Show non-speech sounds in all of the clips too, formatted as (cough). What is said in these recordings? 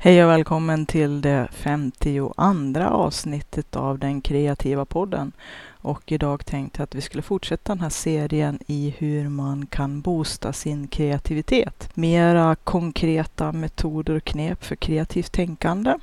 Hej och välkommen till det 52 avsnittet av den kreativa podden. Och idag tänkte jag att vi skulle fortsätta den här serien i hur man kan boosta sin kreativitet. Mera konkreta metoder och knep för kreativt tänkande.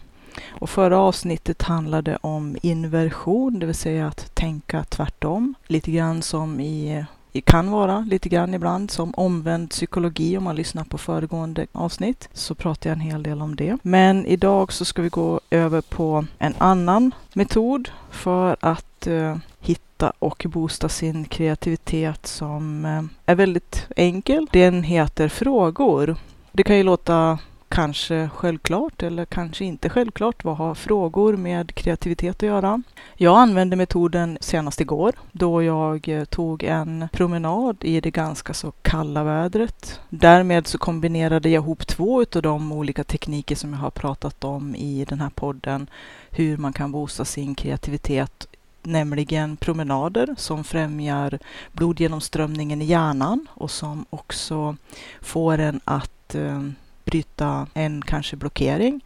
Och förra avsnittet handlade om inversion, det vill säga att tänka tvärtom. Lite grann som i kan vara lite grann ibland som omvänd psykologi om man lyssnar på föregående avsnitt. Så pratar jag en hel del om det. Men idag så ska vi gå över på en annan metod för att eh, hitta och boosta sin kreativitet som eh, är väldigt enkel. Den heter frågor. Det kan ju låta kanske självklart eller kanske inte självklart. Vad har frågor med kreativitet att göra? Jag använde metoden senast igår då jag eh, tog en promenad i det ganska så kalla vädret. Därmed så kombinerade jag ihop två av de olika tekniker som jag har pratat om i den här podden. Hur man kan boosta sin kreativitet nämligen promenader som främjar blodgenomströmningen i hjärnan och som också får en att eh, bryta en kanske blockering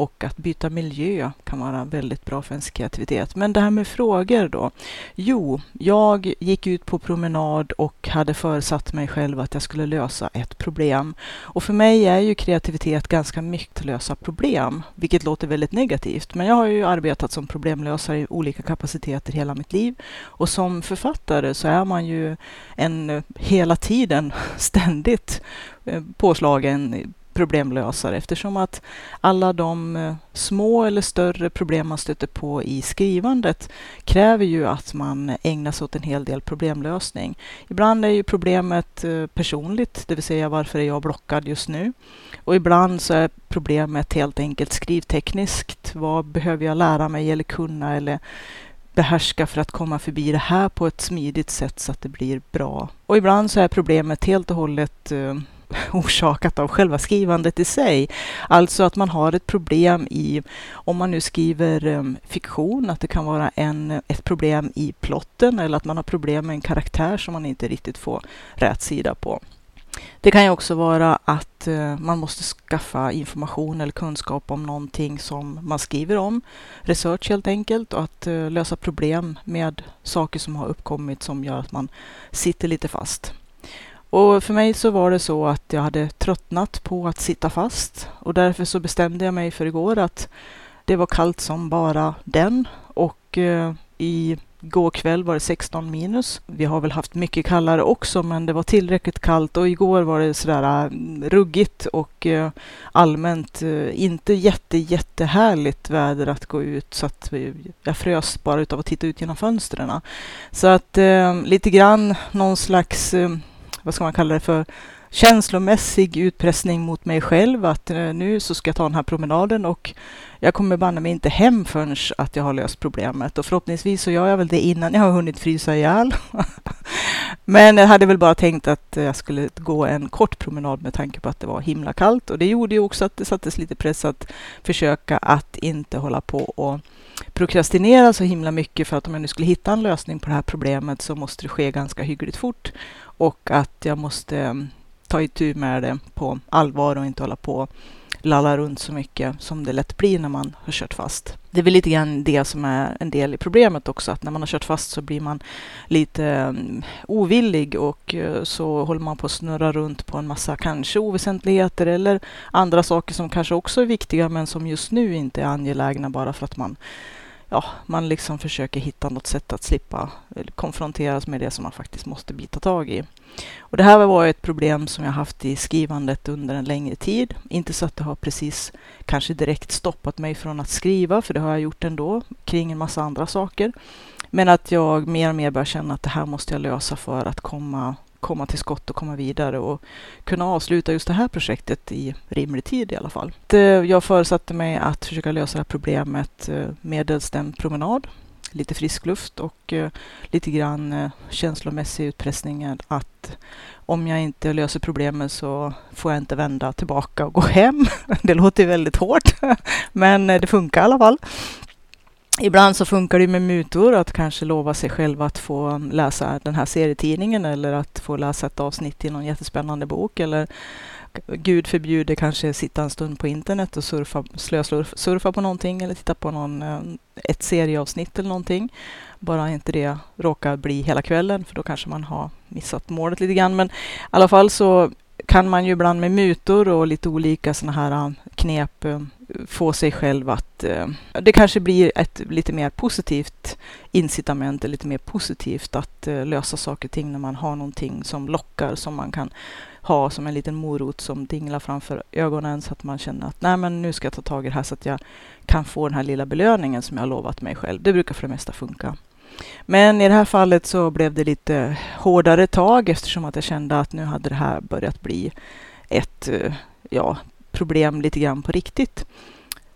och att byta miljö kan vara väldigt bra för ens kreativitet. Men det här med frågor då? Jo, jag gick ut på promenad och hade föresatt mig själv att jag skulle lösa ett problem. Och för mig är ju kreativitet ganska mycket att lösa problem, vilket låter väldigt negativt. Men jag har ju arbetat som problemlösare i olika kapaciteter hela mitt liv. Och som författare så är man ju en hela tiden (laughs) ständigt eh, påslagen problemlösare eftersom att alla de eh, små eller större problem man stöter på i skrivandet kräver ju att man ägnar sig åt en hel del problemlösning. Ibland är ju problemet eh, personligt, det vill säga varför är jag blockad just nu? Och ibland så är problemet helt enkelt skrivtekniskt. Vad behöver jag lära mig eller kunna eller behärska för att komma förbi det här på ett smidigt sätt så att det blir bra. Och ibland så är problemet helt och hållet eh, (laughs) orsakat av själva skrivandet i sig. Alltså att man har ett problem i, om man nu skriver um, fiktion, att det kan vara en, ett problem i plotten eller att man har problem med en karaktär som man inte riktigt får rätt sida på. Det kan ju också vara att uh, man måste skaffa information eller kunskap om någonting som man skriver om. Research helt enkelt och att uh, lösa problem med saker som har uppkommit som gör att man sitter lite fast. Och för mig så var det så att jag hade tröttnat på att sitta fast och därför så bestämde jag mig för igår att det var kallt som bara den och eh, i Igår kväll var det 16 minus. Vi har väl haft mycket kallare också, men det var tillräckligt kallt och igår var det sådär mm, ruggigt och eh, allmänt eh, inte jätte, jättehärligt väder att gå ut så att eh, jag frös bara utav att titta ut genom fönstren. Så att lite grann någon slags vad ska man kalla det för, känslomässig utpressning mot mig själv att eh, nu så ska jag ta den här promenaden och jag kommer banne mig inte hem förrän att jag har löst problemet och förhoppningsvis så gör jag väl det innan jag har hunnit frysa ihjäl. (laughs) Men jag hade väl bara tänkt att jag skulle gå en kort promenad med tanke på att det var himla kallt och det gjorde ju också att det sattes lite press att försöka att inte hålla på och prokrastinera så himla mycket för att om jag nu skulle hitta en lösning på det här problemet så måste det ske ganska hyggligt fort. Och att jag måste mm, ta itu med det på allvar och inte hålla på lalla runt så mycket som det lätt blir när man har kört fast. Det är väl lite grann det som är en del i problemet också, att när man har kört fast så blir man lite mm, ovillig och eh, så håller man på att snurra runt på en massa kanske oväsentligheter eller andra saker som kanske också är viktiga men som just nu inte är angelägna bara för att man ja, man liksom försöker hitta något sätt att slippa eh, konfronteras med det som man faktiskt måste bita tag i. Och det här var ett problem som jag haft i skrivandet under en längre tid. Inte så att det har precis kanske direkt stoppat mig från att skriva, för det har jag gjort ändå kring en massa andra saker. Men att jag mer och mer börjar känna att det här måste jag lösa för att komma komma till skott och komma vidare och kunna avsluta just det här projektet i rimlig tid i alla fall. Jag förutsatte mig att försöka lösa det här problemet eh, medelst en promenad, lite frisk luft och eh, lite grann eh, känslomässig utpressning att om jag inte löser problemet så får jag inte vända tillbaka och gå hem. (laughs) Det låter väldigt hårt, (laughs) men det funkar i alla fall. Ibland så funkar det med mutor att kanske lova sig själv att få läsa den här serietidningen eller att få läsa ett avsnitt i någon jättespännande bok eller Gud förbjude kanske sitta en stund på internet och surfa, slösurfa på någonting eller titta på någon, eh, ett serieavsnitt eller någonting. Bara inte det råkar bli hela kvällen för då kanske man har missat målet lite grann. Men i alla fall så kan man ju ibland med mutor och lite olika sådana här eh, knep eh, få sig själv att... Eh, det kanske blir ett lite mer positivt incitament, lite mer positivt att eh, lösa saker och ting när man har någonting som lockar, som man kan ha som en liten morot som dinglar framför ögonen så att man känner att nej men nu ska jag ta tag i det här så att jag kan få den här lilla belöningen som jag har lovat mig själv. Det brukar för det mesta funka. Men i det här fallet så blev det lite hårdare tag eftersom att jag kände att nu hade det här börjat bli ett eh, ja, problem lite grann på riktigt.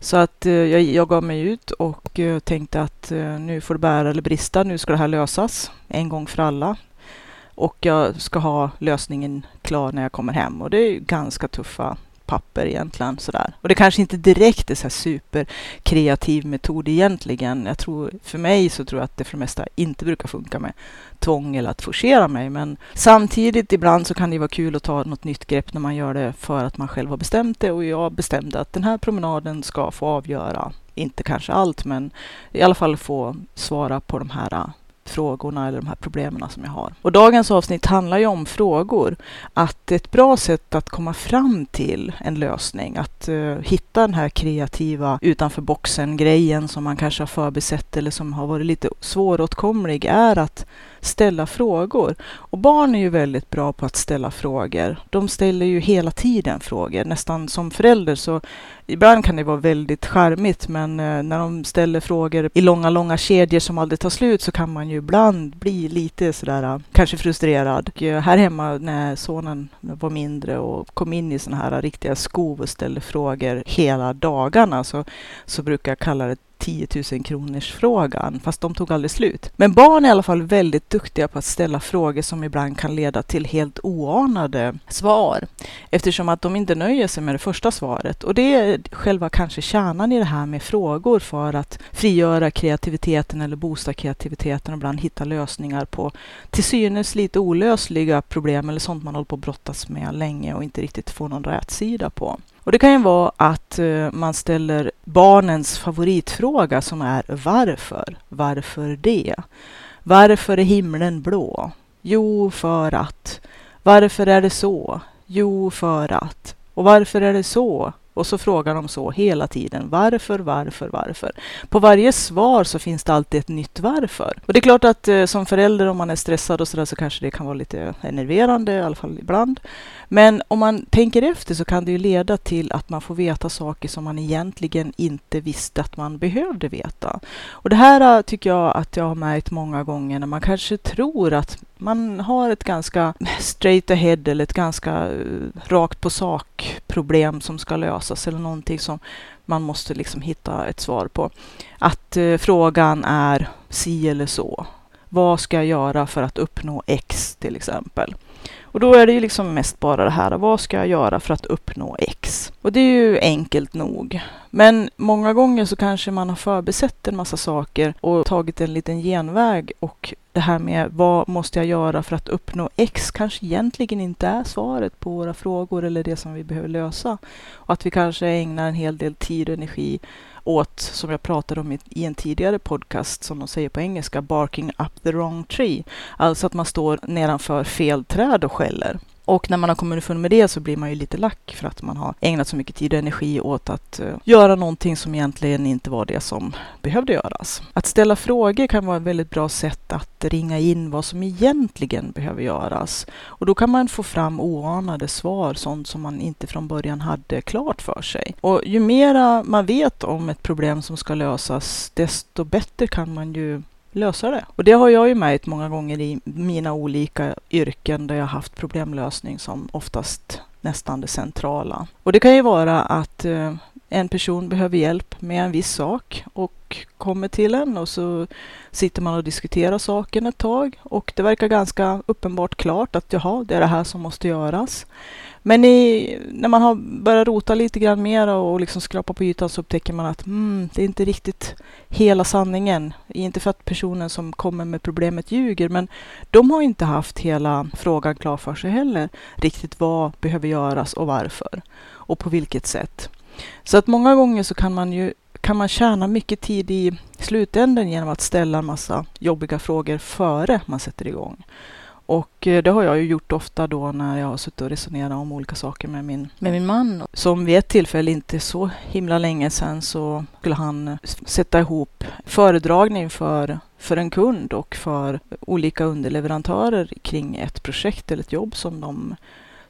Så att eh, jag, jag gav mig ut och eh, tänkte att eh, nu får det bära eller brista. Nu ska det här lösas en gång för alla. Och jag ska ha lösningen klar när jag kommer hem. Och det är ganska tuffa papper egentligen. Sådär. Och det kanske inte direkt är så superkreativ metod egentligen. Jag tror, för mig så tror jag att det för det mesta inte brukar funka med tvång eller att forcera mig. Men samtidigt ibland så kan det vara kul att ta något nytt grepp när man gör det för att man själv har bestämt det. Och jag bestämde att den här promenaden ska få avgöra, inte kanske allt, men i alla fall få svara på de här frågorna eller de här problemen som jag har. Och dagens avsnitt handlar ju om frågor. Att ett bra sätt att komma fram till en lösning, att uh, hitta den här kreativa utanför boxen-grejen som man kanske har förbisett eller som har varit lite svåråtkomlig är att ställa frågor. Och barn är ju väldigt bra på att ställa frågor. De ställer ju hela tiden frågor. Nästan som förälder så ibland kan det vara väldigt charmigt men eh, när de ställer frågor i långa, långa kedjor som aldrig tar slut så kan man ju ibland bli lite sådär eh, kanske frustrerad. Och eh, här hemma när sonen var mindre och kom in i sådana här riktiga skov och ställde frågor hela dagarna så, så brukar jag kalla det 10 000 kronors frågan, fast de tog aldrig slut. Men barn är i alla fall väldigt duktiga på att ställa frågor som ibland kan leda till helt oanade svar, eftersom att de inte nöjer sig med det första svaret. Och det är själva kanske kärnan i det här med frågor för att frigöra kreativiteten eller boosta kreativiteten och ibland hitta lösningar på till synes lite olösliga problem eller sånt man håller på att brottas med länge och inte riktigt får någon rätsida på. Och det kan ju vara att eh, man ställer barnens favoritfråga som är varför? Varför det? Varför är himlen blå? Jo, för att. Varför är det så? Jo, för att. Och varför är det så? Och så frågar de så hela tiden. Varför, varför, varför? På varje svar så finns det alltid ett nytt varför. Och det är klart att eh, som förälder om man är stressad och sådär så kanske det kan vara lite enerverande, i alla fall ibland. Men om man tänker efter så kan det ju leda till att man får veta saker som man egentligen inte visste att man behövde veta. Och det här äh, tycker jag att jag har märkt många gånger när man kanske tror att man har ett ganska straight ahead eller ett ganska äh, rakt på sak problem som ska lösas eller någonting som man måste liksom hitta ett svar på. Att eh, frågan är si eller så. Vad ska jag göra för att uppnå X till exempel? Och då är det ju liksom mest bara det här, vad ska jag göra för att uppnå X? Och det är ju enkelt nog. Men många gånger så kanske man har förbesett en massa saker och tagit en liten genväg och det här med vad måste jag göra för att uppnå X kanske egentligen inte är svaret på våra frågor eller det som vi behöver lösa. Och att vi kanske ägnar en hel del tid och energi åt, som jag pratade om i en tidigare podcast, som de säger på engelska, barking up the wrong tree. Alltså att man står nedanför fel träd och skäller. Och när man har kommit underfund med det så blir man ju lite lack för att man har ägnat så mycket tid och energi åt att uh, göra någonting som egentligen inte var det som behövde göras. Att ställa frågor kan vara ett väldigt bra sätt att ringa in vad som egentligen behöver göras. Och då kan man få fram oanade svar, sånt som man inte från början hade klart för sig. Och ju mera man vet om ett problem som ska lösas, desto bättre kan man ju lösa det. Och det har jag ju märkt många gånger i mina olika yrken där jag haft problemlösning som oftast nästan det centrala. Och det kan ju vara att eh, en person behöver hjälp med en viss sak och kommer till en och så sitter man och diskuterar saken ett tag och det verkar ganska uppenbart klart att jaha, det är det här som måste göras. Men i, när man har börjat rota lite grann mer och liksom skrapa på ytan så upptäcker man att mm, det är inte riktigt hela sanningen. Inte för att personen som kommer med problemet ljuger, men de har inte haft hela frågan klar för sig heller. Riktigt vad behöver göras och varför och på vilket sätt. Så att många gånger så kan man ju kan man tjäna mycket tid i slutänden genom att ställa en massa jobbiga frågor före man sätter igång. Och eh, det har jag ju gjort ofta då när jag har suttit och resonerat om olika saker med min, med min man. Som vid ett tillfälle, inte så himla länge sedan, så skulle han sätta ihop föredragning för, för en kund och för olika underleverantörer kring ett projekt eller ett jobb som de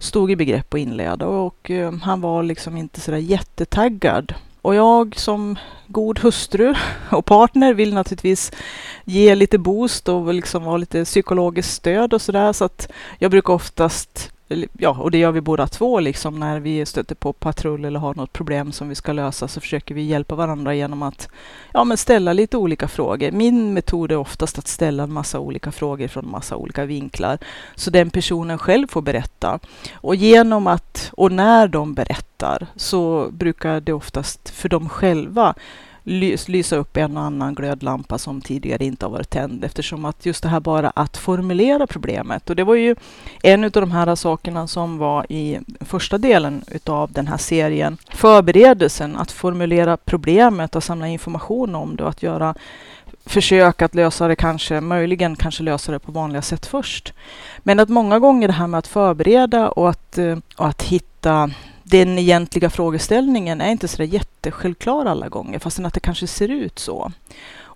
stod i begrepp att inleda. Och eh, han var liksom inte sådär jättetaggad och jag som god hustru (laughs) och partner vill naturligtvis ge lite boost och liksom vara lite psykologiskt stöd och sådär. Så att jag brukar oftast ja, och det gör vi båda två liksom när vi stöter på patrull eller har något problem som vi ska lösa så försöker vi hjälpa varandra genom att ja, men ställa lite olika frågor. Min metod är oftast att ställa en massa olika frågor från massa olika vinklar så den personen själv får berätta. Och genom att och när de berättar så brukar det oftast för dem själva lysa upp en och annan glödlampa som tidigare inte har varit tänd eftersom att just det här bara att formulera problemet och det var ju en av de här sakerna som var i första delen utav den här serien. Förberedelsen att formulera problemet och samla information om det och att göra försök att lösa det kanske, möjligen kanske lösa det på vanliga sätt först. Men att många gånger det här med att förbereda och att, eh, och att hitta den egentliga frågeställningen är inte så där jättesjälvklar alla gånger, fastän att det kanske ser ut så.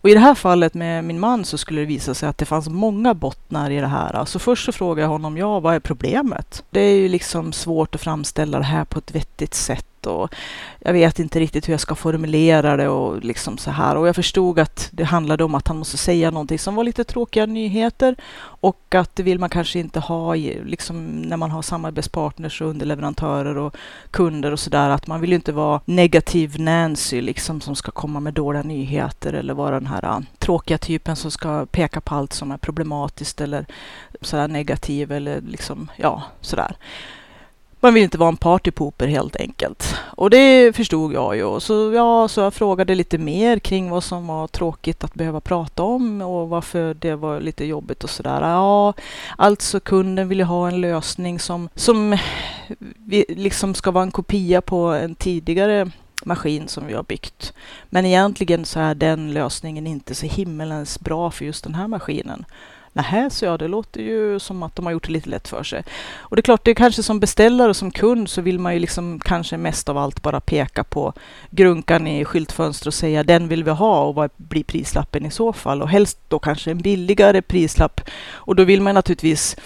Och i det här fallet med min man så skulle det visa sig att det fanns många bottnar i det här. Alltså först så frågade jag honom, ja vad är problemet? Det är ju liksom svårt att framställa det här på ett vettigt sätt och jag vet inte riktigt hur jag ska formulera det och liksom så här. Och jag förstod att det handlade om att han måste säga någonting som var lite tråkiga nyheter och att det vill man kanske inte ha liksom när man har samarbetspartners och underleverantörer och kunder och så där. Att man vill ju inte vara negativ Nancy liksom som ska komma med dåliga nyheter eller vara den här äh, tråkiga typen som ska peka på allt som är problematiskt eller sådär negativ eller liksom ja sådär. Man vill inte vara en partypooper helt enkelt. Och det förstod jag ju. Så, ja, så jag frågade lite mer kring vad som var tråkigt att behöva prata om och varför det var lite jobbigt och sådär. Ja, alltså kunden vill ju ha en lösning som, som liksom ska vara en kopia på en tidigare maskin som vi har byggt. Men egentligen så är den lösningen inte så himmelens bra för just den här maskinen. Nähä, så jag, det låter ju som att de har gjort det lite lätt för sig. Och det är klart, det är kanske som beställare och som kund så vill man ju liksom kanske mest av allt bara peka på grunkan i skyltfönster och säga den vill vi ha och vad blir prislappen i så fall? Och helst då kanske en billigare prislapp. Och då vill man naturligtvis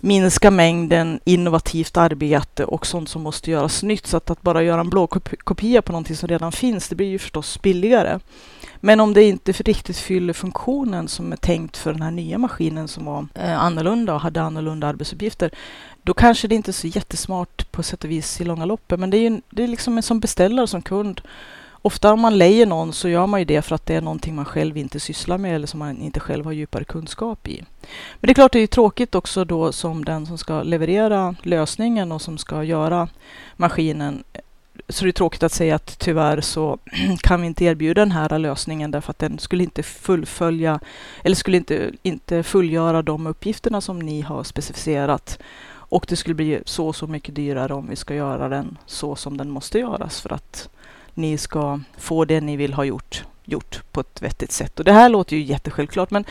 minska mängden innovativt arbete och sånt som måste göras nytt. Så att, att bara göra en blå kopia på någonting som redan finns, det blir ju förstås billigare. Men om det inte riktigt fyller funktionen som är tänkt för den här nya maskinen som var eh, annorlunda och hade annorlunda arbetsuppgifter, då kanske det inte är så jättesmart på sätt och vis i långa loppet. Men det är ju det är liksom som beställare, som kund. Ofta om man lejer någon så gör man ju det för att det är någonting man själv inte sysslar med eller som man inte själv har djupare kunskap i. Men det är klart, det är tråkigt också då som den som ska leverera lösningen och som ska göra maskinen så det är tråkigt att säga att tyvärr så (clears throat) kan vi inte erbjuda den här lösningen därför att den skulle inte fullfölja eller skulle inte, inte fullgöra de uppgifterna som ni har specificerat. Och det skulle bli så så mycket dyrare om vi ska göra den så som den måste göras för att ni ska få det ni vill ha gjort gjort på ett vettigt sätt. Och det här låter ju jättesjälvklart, men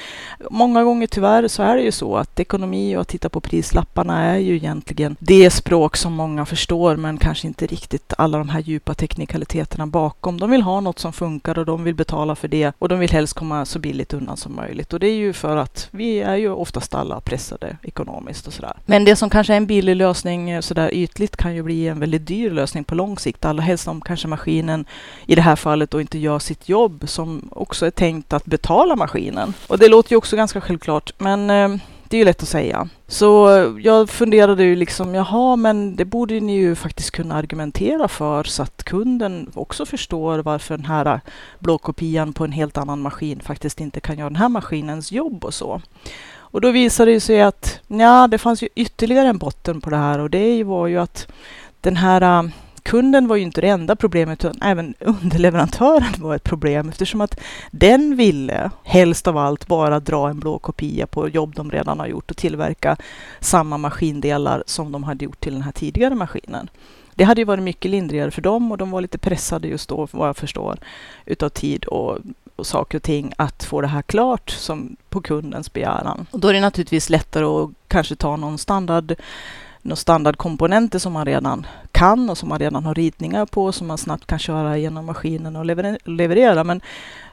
många gånger tyvärr så är det ju så att ekonomi och att titta på prislapparna är ju egentligen det språk som många förstår, men kanske inte riktigt alla de här djupa teknikaliteterna bakom. De vill ha något som funkar och de vill betala för det och de vill helst komma så billigt undan som möjligt. Och det är ju för att vi är ju oftast alla pressade ekonomiskt och sådär. Men det som kanske är en billig lösning eh, sådär ytligt kan ju bli en väldigt dyr lösning på lång sikt. Allra helst om kanske maskinen i det här fallet då inte gör sitt jobb som också är tänkt att betala maskinen. Och det låter ju också ganska självklart, men eh, det är ju lätt att säga. Så eh, jag funderade ju liksom, jaha, men det borde ni ju faktiskt kunna argumentera för så att kunden också förstår varför den här blåkopian på en helt annan maskin faktiskt inte kan göra den här maskinens jobb och så. Och då visade det sig att ja, det fanns ju ytterligare en botten på det här och det var ju att den här eh, kunden var ju inte det enda problemet, utan även (laughs) underleverantören var ett problem eftersom att den ville helst av allt bara dra en blå kopia på jobb de redan har gjort och tillverka samma maskindelar som de hade gjort till den här tidigare maskinen. Det hade ju varit mycket lindrigare för dem och de var lite pressade just då, vad jag förstår, utav tid och, och saker och ting att få det här klart som på kundens begäran. Och då är det naturligtvis lättare att kanske ta någon standard några standardkomponenter som man redan kan och som man redan har ritningar på som man snabbt kan köra genom maskinen och leverera. Men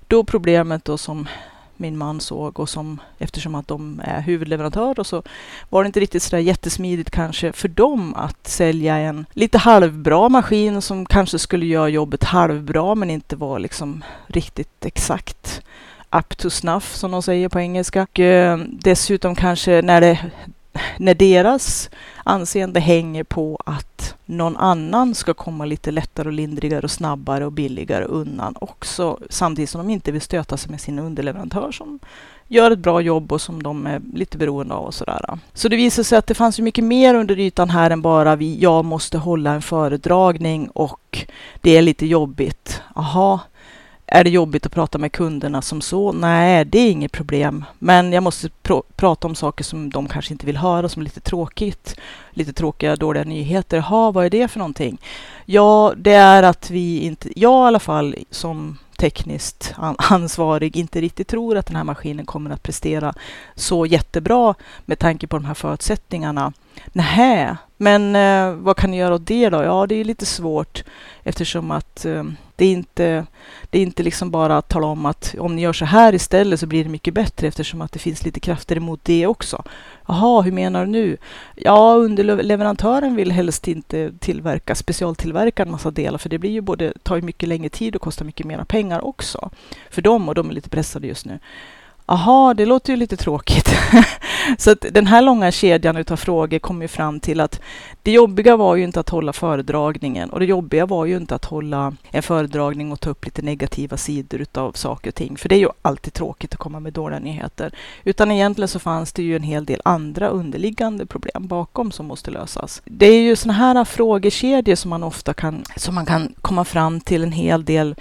då problemet då som min man såg och som eftersom att de är huvudleverantör och så var det inte riktigt sådär jättesmidigt kanske för dem att sälja en lite halvbra maskin som kanske skulle göra jobbet halvbra men inte var liksom riktigt exakt up to snuff som de säger på engelska. Och eh, dessutom kanske när det när deras anseende hänger på att någon annan ska komma lite lättare och lindrigare och snabbare och billigare undan också, samtidigt som de inte vill stöta sig med sin underleverantör som gör ett bra jobb och som de är lite beroende av och sådär. Så det visar sig att det fanns ju mycket mer under ytan här än bara vi, jag måste hålla en föredragning och det är lite jobbigt. Aha, är det jobbigt att prata med kunderna som så? Nej, det är inget problem. Men jag måste pr prata om saker som de kanske inte vill höra, som är lite tråkigt. Lite tråkiga, dåliga nyheter. Ha, vad är det för någonting? Ja, det är att vi inte, jag i alla fall som tekniskt ansvarig inte riktigt tror att den här maskinen kommer att prestera så jättebra med tanke på de här förutsättningarna. Nähä, men eh, vad kan ni göra åt det då? Ja, det är lite svårt eftersom att eh, det är inte, det är inte liksom bara att tala om att om ni gör så här istället så blir det mycket bättre eftersom att det finns lite krafter emot det också. Jaha, hur menar du nu? Ja, underleverantören vill helst inte tillverka, specialtillverka en massa delar för det blir ju både, tar ju mycket längre tid och kostar mycket mera pengar också för dem och de är lite pressade just nu. Jaha, det låter ju lite tråkigt. (laughs) så att den här långa kedjan utav frågor kom ju fram till att det jobbiga var ju inte att hålla föredragningen och det jobbiga var ju inte att hålla en föredragning och ta upp lite negativa sidor utav saker och ting. För det är ju alltid tråkigt att komma med dåliga nyheter. Utan egentligen så fanns det ju en hel del andra underliggande problem bakom som måste lösas. Det är ju sådana här frågekedjor som man ofta kan, som man kan komma fram till en hel del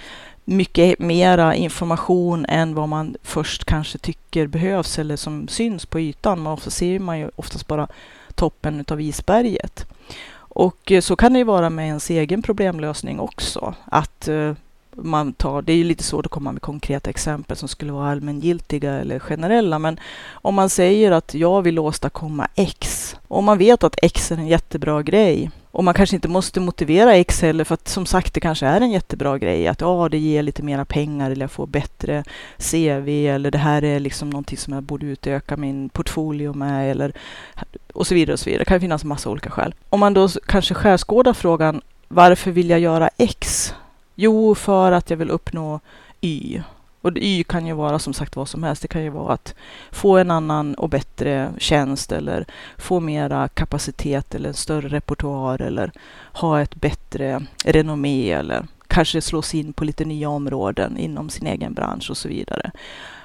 mycket mera information än vad man först kanske tycker behövs eller som syns på ytan. Man ofta ser man ju oftast bara toppen av isberget. Och eh, så kan det ju vara med ens egen problemlösning också. Att eh, man tar, det är ju lite svårt att komma med konkreta exempel som skulle vara allmängiltiga eller generella, men om man säger att jag vill åstadkomma X och man vet att X är en jättebra grej och man kanske inte måste motivera X heller för att som sagt det kanske är en jättebra grej att ja, det ger lite mera pengar eller jag får bättre CV eller det här är liksom någonting som jag borde utöka min portfolio med eller och så vidare och så vidare. Det kan finnas massa olika skäl. Om man då kanske skärskådar frågan varför vill jag göra X? Jo, för att jag vill uppnå Y. Och Y kan ju vara som sagt vad som helst. Det kan ju vara att få en annan och bättre tjänst eller få mera kapacitet eller en större repertoar eller ha ett bättre renommé eller kanske slås in på lite nya områden inom sin egen bransch och så vidare.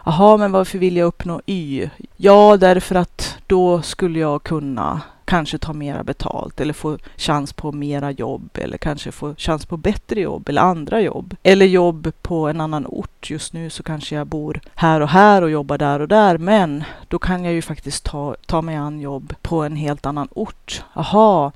Jaha, men varför vill jag uppnå Y? Ja, därför att då skulle jag kunna kanske ta mera betalt eller få chans på mera jobb eller kanske få chans på bättre jobb eller andra jobb. Eller jobb på en annan ort. Just nu så kanske jag bor här och här och jobbar där och där men då kan jag ju faktiskt ta, ta mig an jobb på en helt annan ort. Aha,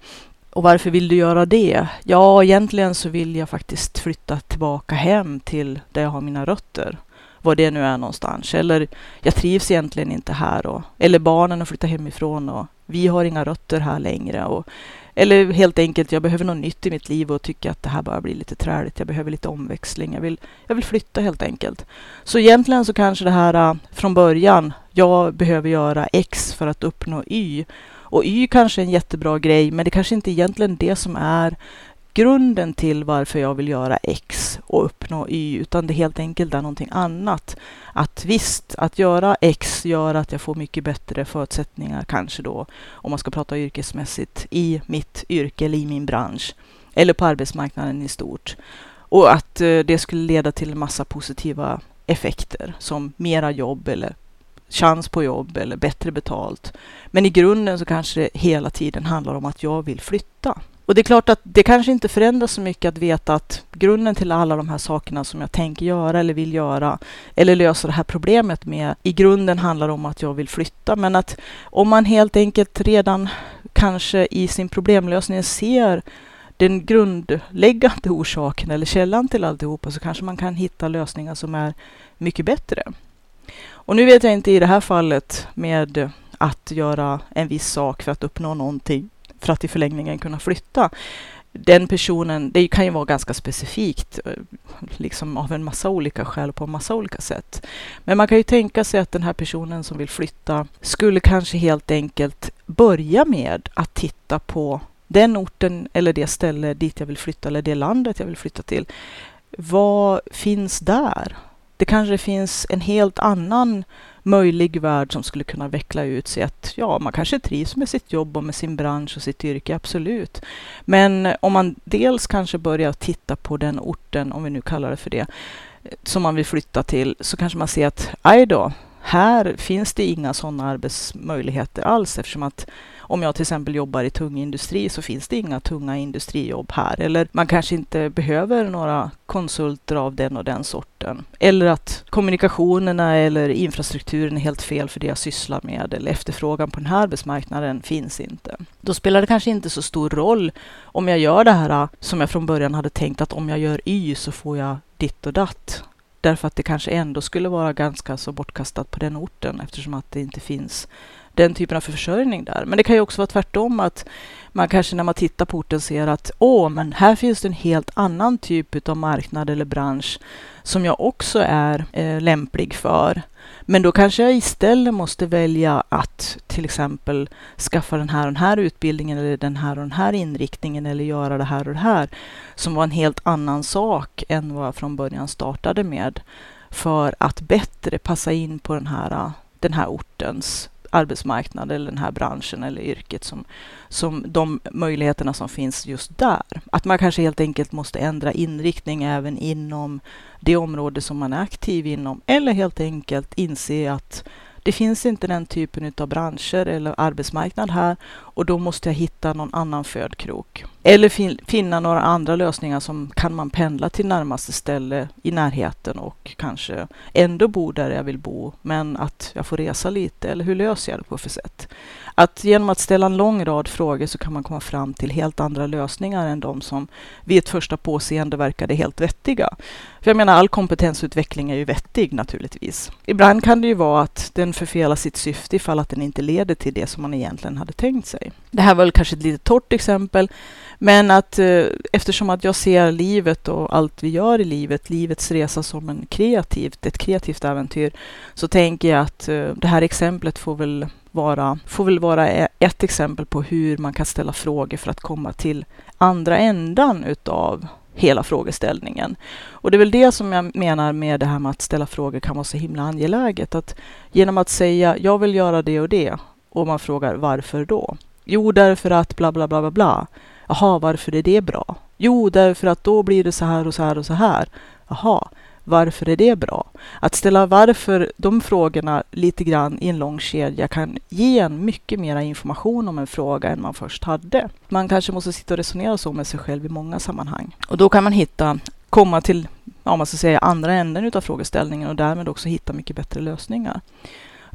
och varför vill du göra det? Ja, egentligen så vill jag faktiskt flytta tillbaka hem till där jag har mina rötter var det nu är någonstans. Eller jag trivs egentligen inte här. Och, eller barnen har flyttat hemifrån och vi har inga rötter här längre. Och, eller helt enkelt, jag behöver något nytt i mitt liv och tycker att det här bara blir lite träligt. Jag behöver lite omväxling. Jag vill, jag vill flytta helt enkelt. Så egentligen så kanske det här äh, från början, jag behöver göra X för att uppnå Y. Och Y kanske är en jättebra grej, men det kanske inte egentligen det som är grunden till varför jag vill göra X och uppnå Y, utan det helt enkelt är någonting annat. Att visst, att göra X gör att jag får mycket bättre förutsättningar, kanske då, om man ska prata yrkesmässigt, i mitt yrke eller i min bransch, eller på arbetsmarknaden i stort. Och att eh, det skulle leda till en massa positiva effekter, som mera jobb eller chans på jobb eller bättre betalt. Men i grunden så kanske det hela tiden handlar om att jag vill flytta. Och det är klart att det kanske inte förändras så mycket att veta att grunden till alla de här sakerna som jag tänker göra eller vill göra eller lösa det här problemet med i grunden handlar om att jag vill flytta. Men att om man helt enkelt redan kanske i sin problemlösning ser den grundläggande orsaken eller källan till alltihopa så kanske man kan hitta lösningar som är mycket bättre. Och nu vet jag inte i det här fallet med att göra en viss sak för att uppnå någonting för att i förlängningen kunna flytta. Den personen, det kan ju vara ganska specifikt, eh, liksom av en massa olika skäl på en massa olika sätt. Men man kan ju tänka sig att den här personen som vill flytta skulle kanske helt enkelt börja med att titta på den orten eller det ställe dit jag vill flytta eller det landet jag vill flytta till. Vad finns där? Det kanske finns en helt annan möjlig värld som skulle kunna veckla ut sig. Att ja, man kanske trivs med sitt jobb och med sin bransch och sitt yrke, absolut. Men om man dels kanske börjar titta på den orten, om vi nu kallar det för det, som man vill flytta till, så kanske man ser att aj då, här finns det inga sådana arbetsmöjligheter alls eftersom att om jag till exempel jobbar i tung industri så finns det inga tunga industrijobb här. Eller man kanske inte behöver några konsulter av den och den sorten. Eller att kommunikationerna eller infrastrukturen är helt fel för det jag sysslar med. Eller efterfrågan på den här arbetsmarknaden finns inte. Då spelar det kanske inte så stor roll om jag gör det här som jag från början hade tänkt att om jag gör Y så får jag ditt och datt därför att det kanske ändå skulle vara ganska så bortkastat på den orten eftersom att det inte finns den typen av försörjning där. Men det kan ju också vara tvärtom att man kanske när man tittar på orten ser att åh, men här finns det en helt annan typ av marknad eller bransch som jag också är eh, lämplig för. Men då kanske jag istället måste välja att till exempel skaffa den här och den här utbildningen eller den här och den här inriktningen eller göra det här och det här som var en helt annan sak än vad jag från början startade med för att bättre passa in på den här, den här ortens arbetsmarknad eller den här branschen eller yrket som, som de möjligheterna som finns just där. Att man kanske helt enkelt måste ändra inriktning även inom det område som man är aktiv inom eller helt enkelt inse att det finns inte den typen av branscher eller arbetsmarknad här och då måste jag hitta någon annan födkrok. Eller fin finna några andra lösningar som kan man pendla till närmaste ställe i närheten och kanske ändå bo där jag vill bo, men att jag får resa lite. Eller hur löser jag det på för sätt? Att genom att ställa en lång rad frågor så kan man komma fram till helt andra lösningar än de som vid ett första påseende verkade helt vettiga. För jag menar, all kompetensutveckling är ju vettig naturligtvis. Ibland kan det ju vara att den förfelar sitt syfte ifall att den inte leder till det som man egentligen hade tänkt sig. Det här var väl kanske ett lite torrt exempel, men att eh, eftersom att jag ser livet och allt vi gör i livet, livets resa som en kreativt, ett kreativt äventyr, så tänker jag att eh, det här exemplet får väl vara, får väl vara e-, ett exempel på hur man kan ställa frågor för att komma till andra ändan utav hela frågeställningen. Och det är väl det som jag menar med det här med att ställa frågor kan vara så himla angeläget. Att genom att säga jag vill göra det och det och man frågar varför då? Jo, därför att bla bla bla bla bla. Jaha, varför är det bra? Jo, därför att då blir det så här och så här och så här. Jaha, varför är det bra? Att ställa varför, de frågorna lite grann i en lång kedja kan ge en mycket mer information om en fråga än man först hade. Man kanske måste sitta och resonera så med sig själv i många sammanhang. Och då kan man hitta, komma till, ja, man ska säga andra änden utav frågeställningen och därmed också hitta mycket bättre lösningar.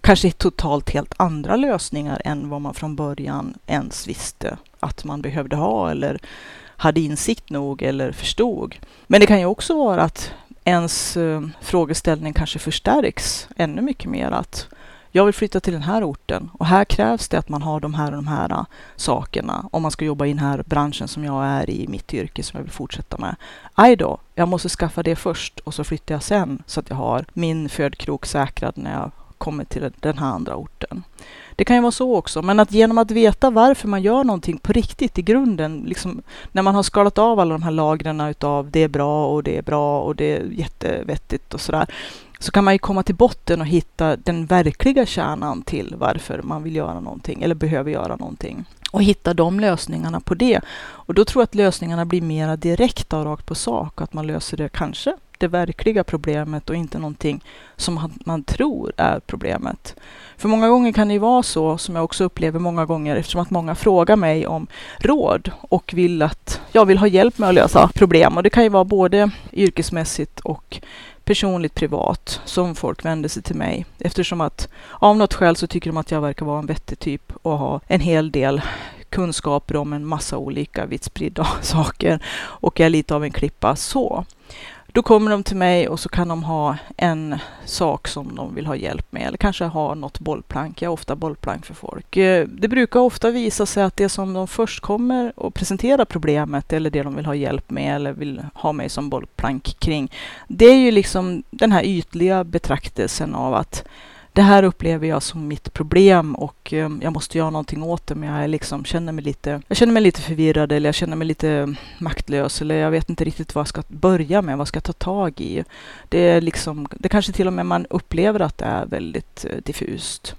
Kanske totalt helt andra lösningar än vad man från början ens visste att man behövde ha eller hade insikt nog eller förstod. Men det kan ju också vara att ens eh, frågeställning kanske förstärks ännu mycket mer. Att jag vill flytta till den här orten och här krävs det att man har de här och de här eh, sakerna om man ska jobba i den här branschen som jag är i, mitt yrke som jag vill fortsätta med. Aj då, jag måste skaffa det först och så flyttar jag sen så att jag har min födkrok säkrad när jag kommit till den här andra orten. Det kan ju vara så också, men att genom att veta varför man gör någonting på riktigt i grunden, liksom, när man har skalat av alla de här lagren utav det är bra och det är bra och det är jättevettigt och sådär, så kan man ju komma till botten och hitta den verkliga kärnan till varför man vill göra någonting eller behöver göra någonting och hitta de lösningarna på det. Och då tror jag att lösningarna blir mera direkta och rakt på sak, att man löser det kanske det verkliga problemet och inte någonting som man tror är problemet. För många gånger kan det ju vara så, som jag också upplever många gånger, eftersom att många frågar mig om råd och vill att jag vill ha hjälp med att lösa problem. Och det kan ju vara både yrkesmässigt och personligt privat som folk vänder sig till mig eftersom att av något skäl så tycker de att jag verkar vara en vettig typ och ha en hel del kunskaper om en massa olika vitt spridda (laughs) saker och jag är lite av en klippa så. Då kommer de till mig och så kan de ha en sak som de vill ha hjälp med eller kanske ha något bollplank. Jag har ofta bollplank för folk. Eh, det brukar ofta visa sig att det som de först kommer och presenterar problemet eller det de vill ha hjälp med eller vill ha mig som bollplank kring. Det är ju liksom den här ytliga betraktelsen av att det här upplever jag som mitt problem och eh, jag måste göra någonting åt det, men jag liksom känner mig lite, jag känner mig lite förvirrad eller jag känner mig lite maktlös eller jag vet inte riktigt vad jag ska börja med, vad jag ska ta tag i. Det är liksom, det kanske till och med man upplever att det är väldigt eh, diffust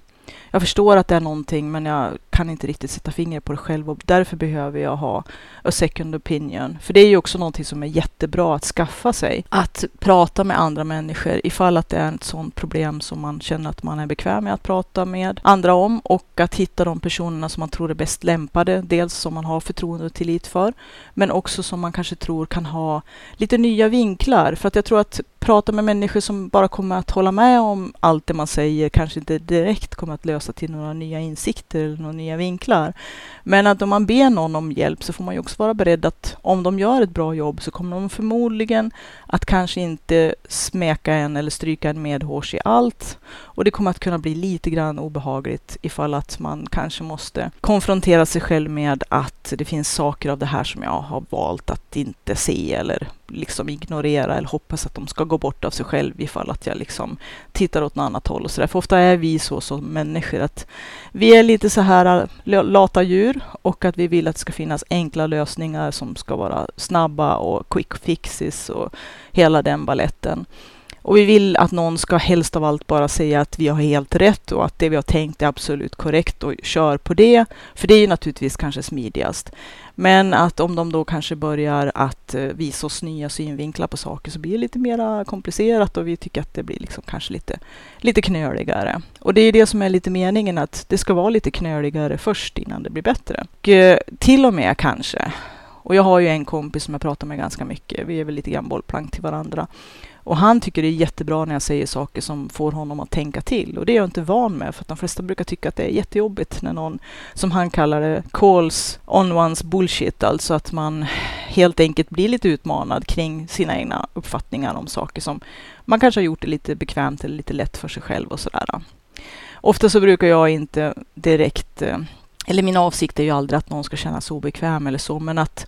jag förstår att det är någonting men jag kan inte riktigt sätta fingret på det själv och därför behöver jag ha a second opinion. För det är ju också någonting som är jättebra att skaffa sig. Att prata med andra människor ifall att det är ett sådant problem som man känner att man är bekväm med att prata med andra om och att hitta de personerna som man tror är bäst lämpade. Dels som man har förtroende och tillit för men också som man kanske tror kan ha lite nya vinklar. För att jag tror att prata med människor som bara kommer att hålla med om allt det man säger kanske inte direkt kommer att lösa till några nya insikter eller några nya vinklar. Men att om man ber någon om hjälp så får man ju också vara beredd att om de gör ett bra jobb så kommer de förmodligen att kanske inte smäka en eller stryka en medhårs i allt. Och det kommer att kunna bli lite grann obehagligt ifall att man kanske måste konfrontera sig själv med att det finns saker av det här som jag har valt att inte se eller liksom ignorera eller hoppas att de ska gå bort av sig själv ifall att jag liksom tittar åt något annat håll och så där. För ofta är vi så som människor att vi är lite så här äh, lata djur och att vi vill att det ska finnas enkla lösningar som ska vara snabba och quick fixes och hela den balletten. Och vi vill att någon ska helst av allt bara säga att vi har helt rätt och att det vi har tänkt är absolut korrekt och kör på det. För det är ju naturligtvis kanske smidigast. Men att om de då kanske börjar att eh, visa oss nya synvinklar på saker så blir det lite mer komplicerat och vi tycker att det blir liksom kanske lite, lite knöligare. Och det är det som är lite meningen att det ska vara lite knöligare först innan det blir bättre. Och eh, till och med kanske och jag har ju en kompis som jag pratar med ganska mycket. Vi är väl lite grann bollplank till varandra. Och han tycker det är jättebra när jag säger saker som får honom att tänka till. Och det är jag inte van med, för att de flesta brukar tycka att det är jättejobbigt när någon, som han kallar det, calls on one's bullshit. Alltså att man helt enkelt blir lite utmanad kring sina egna uppfattningar om saker som man kanske har gjort det lite bekvämt eller lite lätt för sig själv och sådär. Ofta så brukar jag inte direkt eh, eller min avsikt är ju aldrig att någon ska känna sig obekväm eller så, men att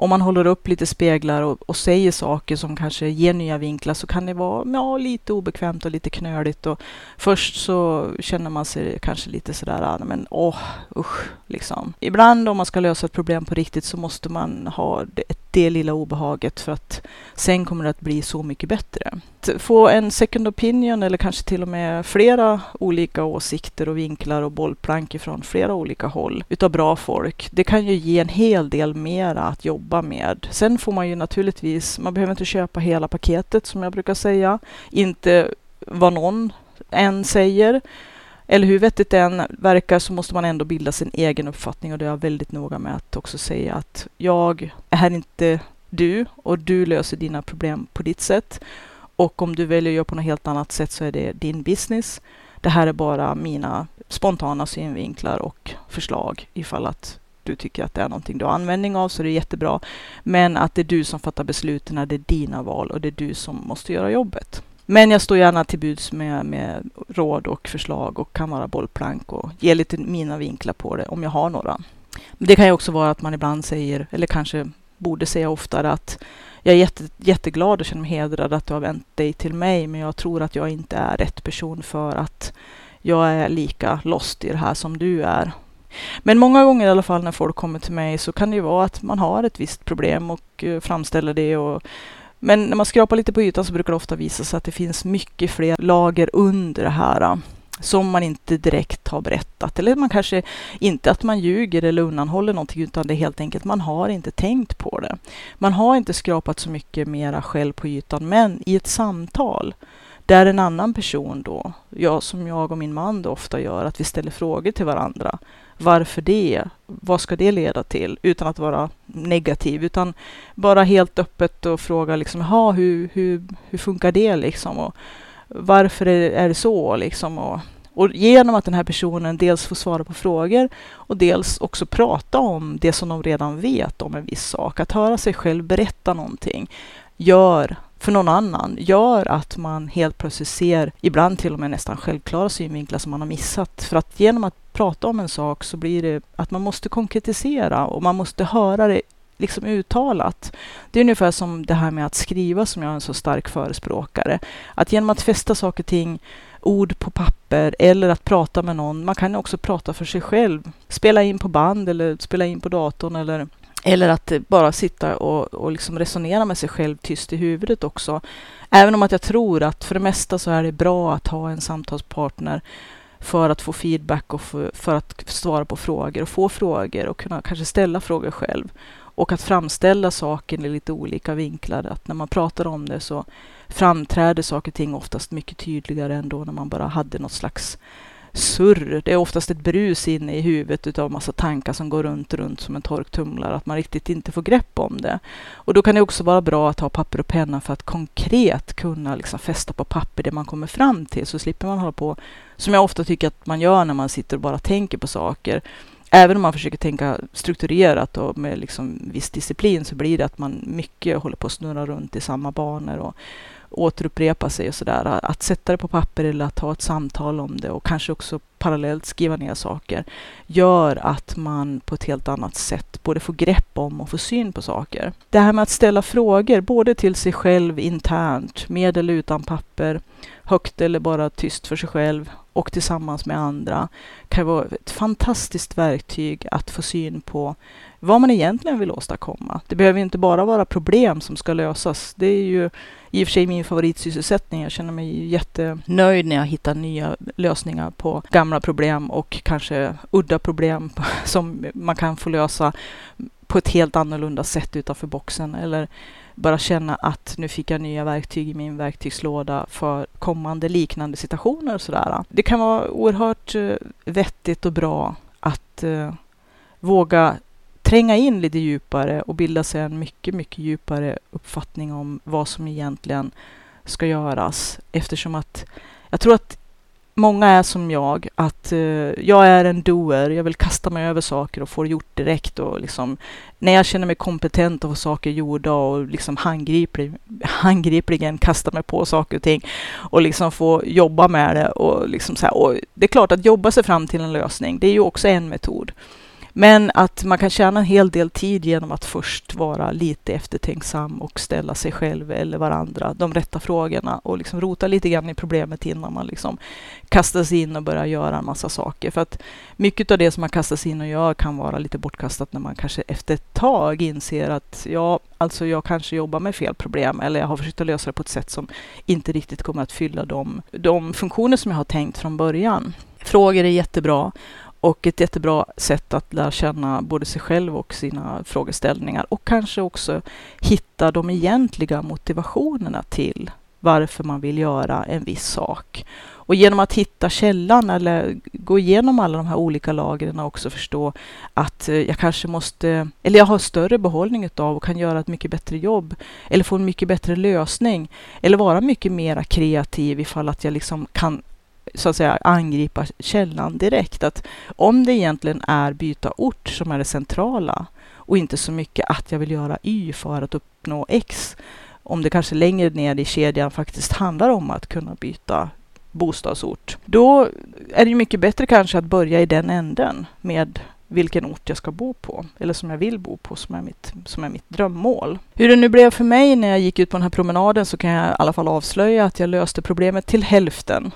om man håller upp lite speglar och, och, säger saker som kanske ger nya vinklar så kan det vara ja, lite obekvämt och lite knöligt. Och först så känner man sig kanske lite sådär, ah, men åh, usch, liksom. Ibland om man ska lösa ett problem på riktigt så måste man ha ett det lilla obehaget för att sen kommer det att bli så mycket bättre. Att få en second opinion eller kanske till och med flera olika åsikter och vinklar och bollplank ifrån flera olika håll utav bra folk. Det kan ju ge en hel del mera att jobba med. Sen får man ju naturligtvis, man behöver inte köpa hela paketet som jag brukar säga. Inte vad någon än säger. Eller hur vettigt det än verkar så måste man ändå bilda sin egen uppfattning och det är jag väldigt noga med att också säga att jag är inte du och du löser dina problem på ditt sätt. Och om du väljer att göra på något helt annat sätt så är det din business. Det här är bara mina spontana synvinklar och förslag ifall att du tycker att det är någonting du har användning av så det är jättebra. Men att det är du som fattar besluten, det är dina val och det är du som måste göra jobbet. Men jag står gärna till buds med, med råd och förslag och kan vara bollplank och ge lite mina vinklar på det om jag har några. Det kan ju också vara att man ibland säger, eller kanske borde säga oftare att jag är jätte, jätteglad och känner mig hedrad att du har vänt dig till mig, men jag tror att jag inte är rätt person för att jag är lika lost i det här som du är. Men många gånger i alla fall när folk kommer till mig så kan det ju vara att man har ett visst problem och eh, framställer det. Och, men när man skrapar lite på ytan så brukar det ofta visa sig att det finns mycket fler lager under det här äh, som man inte direkt har berättat. Eller man kanske inte att man ljuger eller undanhåller någonting utan det är helt enkelt man har inte tänkt på det. Man har inte skrapat så mycket mera själv på ytan men i ett samtal där en annan person då, jag som jag och min man då ofta gör, att vi ställer frågor till varandra. Varför det? Vad ska det leda till? Utan att vara negativ, utan bara helt öppet och fråga liksom, hur, hur, hur funkar det liksom? Och, varför är det så liksom? Och, och genom att den här personen dels får svara på frågor och dels också prata om det som de redan vet om en viss sak, att höra sig själv berätta någonting, gör för någon annan gör att man helt plötsligt ser, ibland till och med nästan självklara synvinklar som man har missat. För att genom att prata om en sak så blir det att man måste konkretisera och man måste höra det liksom uttalat. Det är ungefär som det här med att skriva som jag är en så stark förespråkare. Att genom att fästa saker och ting, ord på papper eller att prata med någon. Man kan också prata för sig själv. Spela in på band eller spela in på datorn eller eller att bara sitta och, och liksom resonera med sig själv tyst i huvudet också. Även om att jag tror att för det mesta så är det bra att ha en samtalspartner för att få feedback och för, för att svara på frågor och få frågor och kunna kanske ställa frågor själv. Och att framställa saken i lite olika vinklar. Att när man pratar om det så framträder saker och ting oftast mycket tydligare än då när man bara hade något slags surr. Det är oftast ett brus inne i huvudet utav massa tankar som går runt, runt som en torktumlare, att man riktigt inte får grepp om det. Och då kan det också vara bra att ha papper och penna för att konkret kunna liksom fästa på papper det man kommer fram till, så slipper man hålla på, som jag ofta tycker att man gör när man sitter och bara tänker på saker. Även om man försöker tänka strukturerat och med liksom viss disciplin så blir det att man mycket håller på att snurra runt i samma banor. Och, återupprepa sig och sådär. Att sätta det på papper eller att ha ett samtal om det och kanske också parallellt skriva ner saker gör att man på ett helt annat sätt både får grepp om och får syn på saker. Det här med att ställa frågor, både till sig själv internt, med eller utan papper, högt eller bara tyst för sig själv och tillsammans med andra, kan vara ett fantastiskt verktyg att få syn på vad man egentligen vill åstadkomma. Det behöver inte bara vara problem som ska lösas. Det är ju i och för sig min favoritsysselsättning. Jag känner mig jättenöjd när jag hittar nya lösningar på gamla problem och kanske udda problem (laughs) som man kan få lösa på ett helt annorlunda sätt utanför boxen. Eller bara känna att nu fick jag nya verktyg i min verktygslåda för kommande liknande situationer och sådär. Det kan vara oerhört eh, vettigt och bra att eh, våga tränga in lite djupare och bilda sig en mycket, mycket djupare uppfattning om vad som egentligen ska göras. Eftersom att jag tror att många är som jag, att uh, jag är en doer, jag vill kasta mig över saker och få det gjort direkt och liksom när jag känner mig kompetent och få saker gjorda och liksom handgriplig, handgripligen kasta mig på saker och ting och liksom få jobba med det och liksom så här, och det är klart att jobba sig fram till en lösning, det är ju också en metod. Men att man kan tjäna en hel del tid genom att först vara lite eftertänksam och ställa sig själv eller varandra de rätta frågorna och liksom rota lite grann i problemet innan man liksom kastar sig in och börjar göra en massa saker. För att mycket av det som man kastar sig in och gör kan vara lite bortkastat när man kanske efter ett tag inser att ja, alltså jag kanske jobbar med fel problem eller jag har försökt att lösa det på ett sätt som inte riktigt kommer att fylla de, de funktioner som jag har tänkt från början. Frågor är jättebra och ett jättebra sätt att lära känna både sig själv och sina frågeställningar och kanske också hitta de egentliga motivationerna till varför man vill göra en viss sak. Och genom att hitta källan eller gå igenom alla de här olika lagren och också förstå att eh, jag kanske måste, eller jag har större behållning utav och kan göra ett mycket bättre jobb eller få en mycket bättre lösning eller vara mycket mera kreativ ifall att jag liksom kan så att säga angripa källan direkt. Att om det egentligen är byta ort som är det centrala och inte så mycket att jag vill göra Y för att uppnå X. Om det kanske längre ner i kedjan faktiskt handlar om att kunna byta bostadsort. Då är det ju mycket bättre kanske att börja i den änden med vilken ort jag ska bo på, eller som jag vill bo på, som är, mitt, som är mitt drömmål. Hur det nu blev för mig när jag gick ut på den här promenaden så kan jag i alla fall avslöja att jag löste problemet till hälften.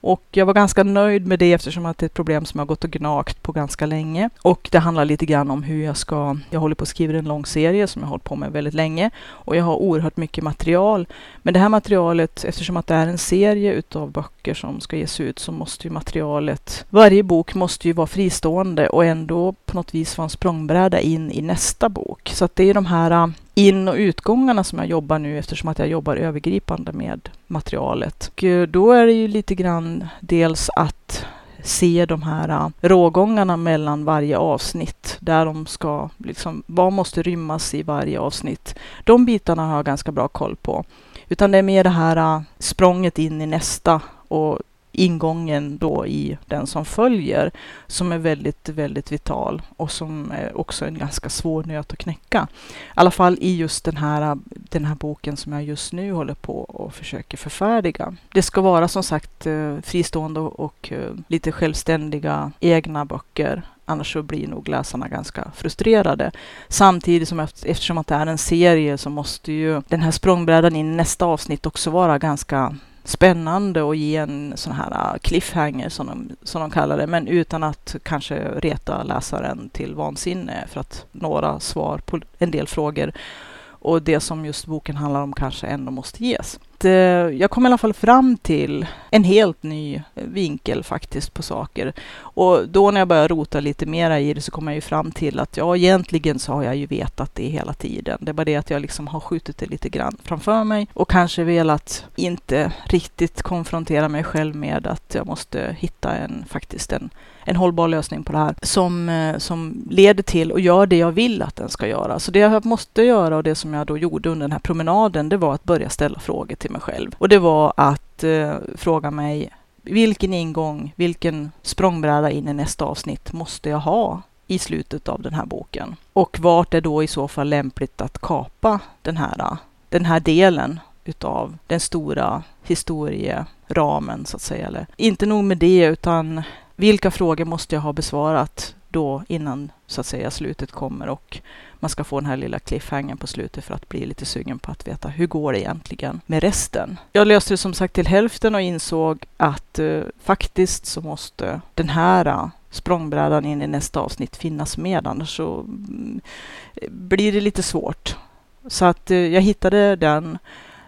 Och jag var ganska nöjd med det eftersom att det är ett problem som jag gått och gnagt på ganska länge. Och det handlar lite grann om hur jag ska, jag håller på att skriva en lång serie som jag har hållit på med väldigt länge. Och jag har oerhört mycket material. Men det här materialet, eftersom att det är en serie utav böcker som ska ges ut, så måste ju materialet, varje bok måste ju vara fristående och ändå på något vis vara en språngbräda in i nästa bok. Så att det är de här in och utgångarna som jag jobbar nu eftersom att jag jobbar övergripande med materialet. Och eh, då är det ju lite grann dels att se de här eh, rågångarna mellan varje avsnitt, där de ska, liksom, vad måste rymmas i varje avsnitt. De bitarna har jag ganska bra koll på. Utan det är mer det här eh, språnget in i nästa och ingången då i den som följer som är väldigt, väldigt vital och som är också en ganska svår nöt att knäcka. I alla fall i just den här, den här boken som jag just nu håller på och försöker förfärdiga. Det ska vara som sagt eh, fristående och eh, lite självständiga egna böcker Annars så blir nog läsarna ganska frustrerade. Samtidigt som eftersom att det är en serie så måste ju den här språngbrädan in i nästa avsnitt också vara ganska spännande och ge en sån här äh, cliffhanger som de, som de kallar det, men utan att kanske reta läsaren till vansinne för att några svar på en del frågor och det som just boken handlar om kanske ändå måste ges. Eh, jag kom i alla fall fram till en helt ny vinkel faktiskt på saker. Och då när jag började rota lite mera i det så kom jag ju fram till att ja, egentligen så har jag ju vetat det hela tiden. Det är bara det att jag liksom har skjutit det lite grann framför mig och kanske velat inte riktigt konfrontera mig själv med att jag måste hitta en faktiskt en en hållbar lösning på det här som, eh, som leder till och gör det jag vill att den ska göra. Så det jag måste göra och det som jag då gjorde under den här promenaden, det var att börja ställa frågor till mig själv. Och det var att eh, fråga mig vilken ingång, vilken språngbräda in i nästa avsnitt måste jag ha i slutet av den här boken? Och vart är då i så fall lämpligt att kapa den här, den här delen utav den stora historieramen så att säga. Eller, inte nog med det, utan vilka frågor måste jag ha besvarat då innan så att säga slutet kommer och man ska få den här lilla cliffhangern på slutet för att bli lite sugen på att veta hur går det egentligen med resten. Jag löste det som sagt till hälften och insåg att eh, faktiskt så måste den här språngbrädan in i nästa avsnitt finnas med annars så mm, blir det lite svårt. Så att eh, jag hittade den.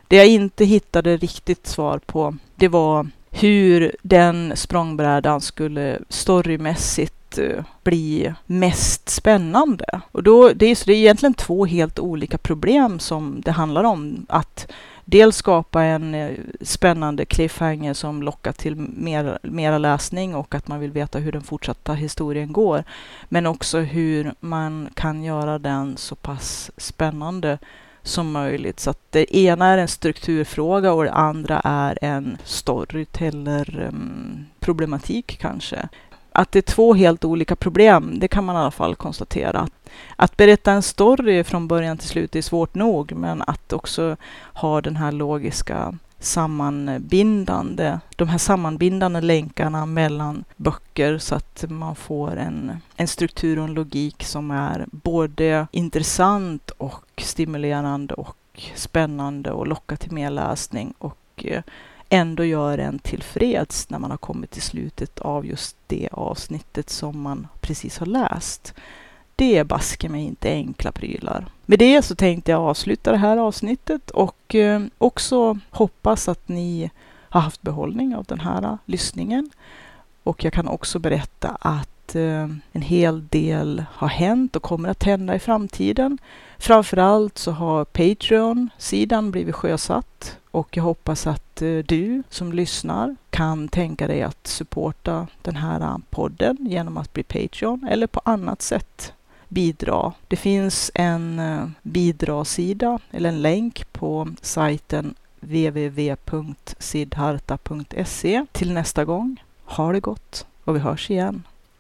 Det jag inte hittade riktigt svar på det var hur den språngbrädan skulle storymässigt Eh, bli mest spännande. Och då, det, är, så det är egentligen två helt olika problem som det handlar om. Att dels skapa en eh, spännande cliffhanger som lockar till mer, mera läsning och att man vill veta hur den fortsatta historien går. Men också hur man kan göra den så pass spännande som möjligt. Så att det ena är en strukturfråga och det andra är en storyteller-problematik mm, um, kanske. Att det är två helt olika problem, det kan man i alla fall konstatera. Att berätta en story från början till slut är svårt nog, men att också ha den här logiska sammanbindande, de här sammanbindande länkarna mellan böcker så att man får en, en struktur och en logik som är både intressant och stimulerande och spännande och lockar till mer läsning och eh, ändå gör en tillfreds när man har kommit till slutet av just det avsnittet som man precis har läst det är baske mig inte enkla prylar. Med det så tänkte jag avsluta det här avsnittet och eh, också hoppas att ni har haft behållning av den här eh, lyssningen. Och jag kan också berätta att Eh, en hel del har hänt och kommer att hända i framtiden. Framförallt så har Patreon-sidan blivit sjösatt och jag hoppas att eh, du som lyssnar kan tänka dig att supporta den här eh, podden genom att bli Patreon eller på annat sätt bidra. Det finns en eh, eller en länk på sajten www.sidharta.se. Till nästa gång, ha det gott och vi hörs igen.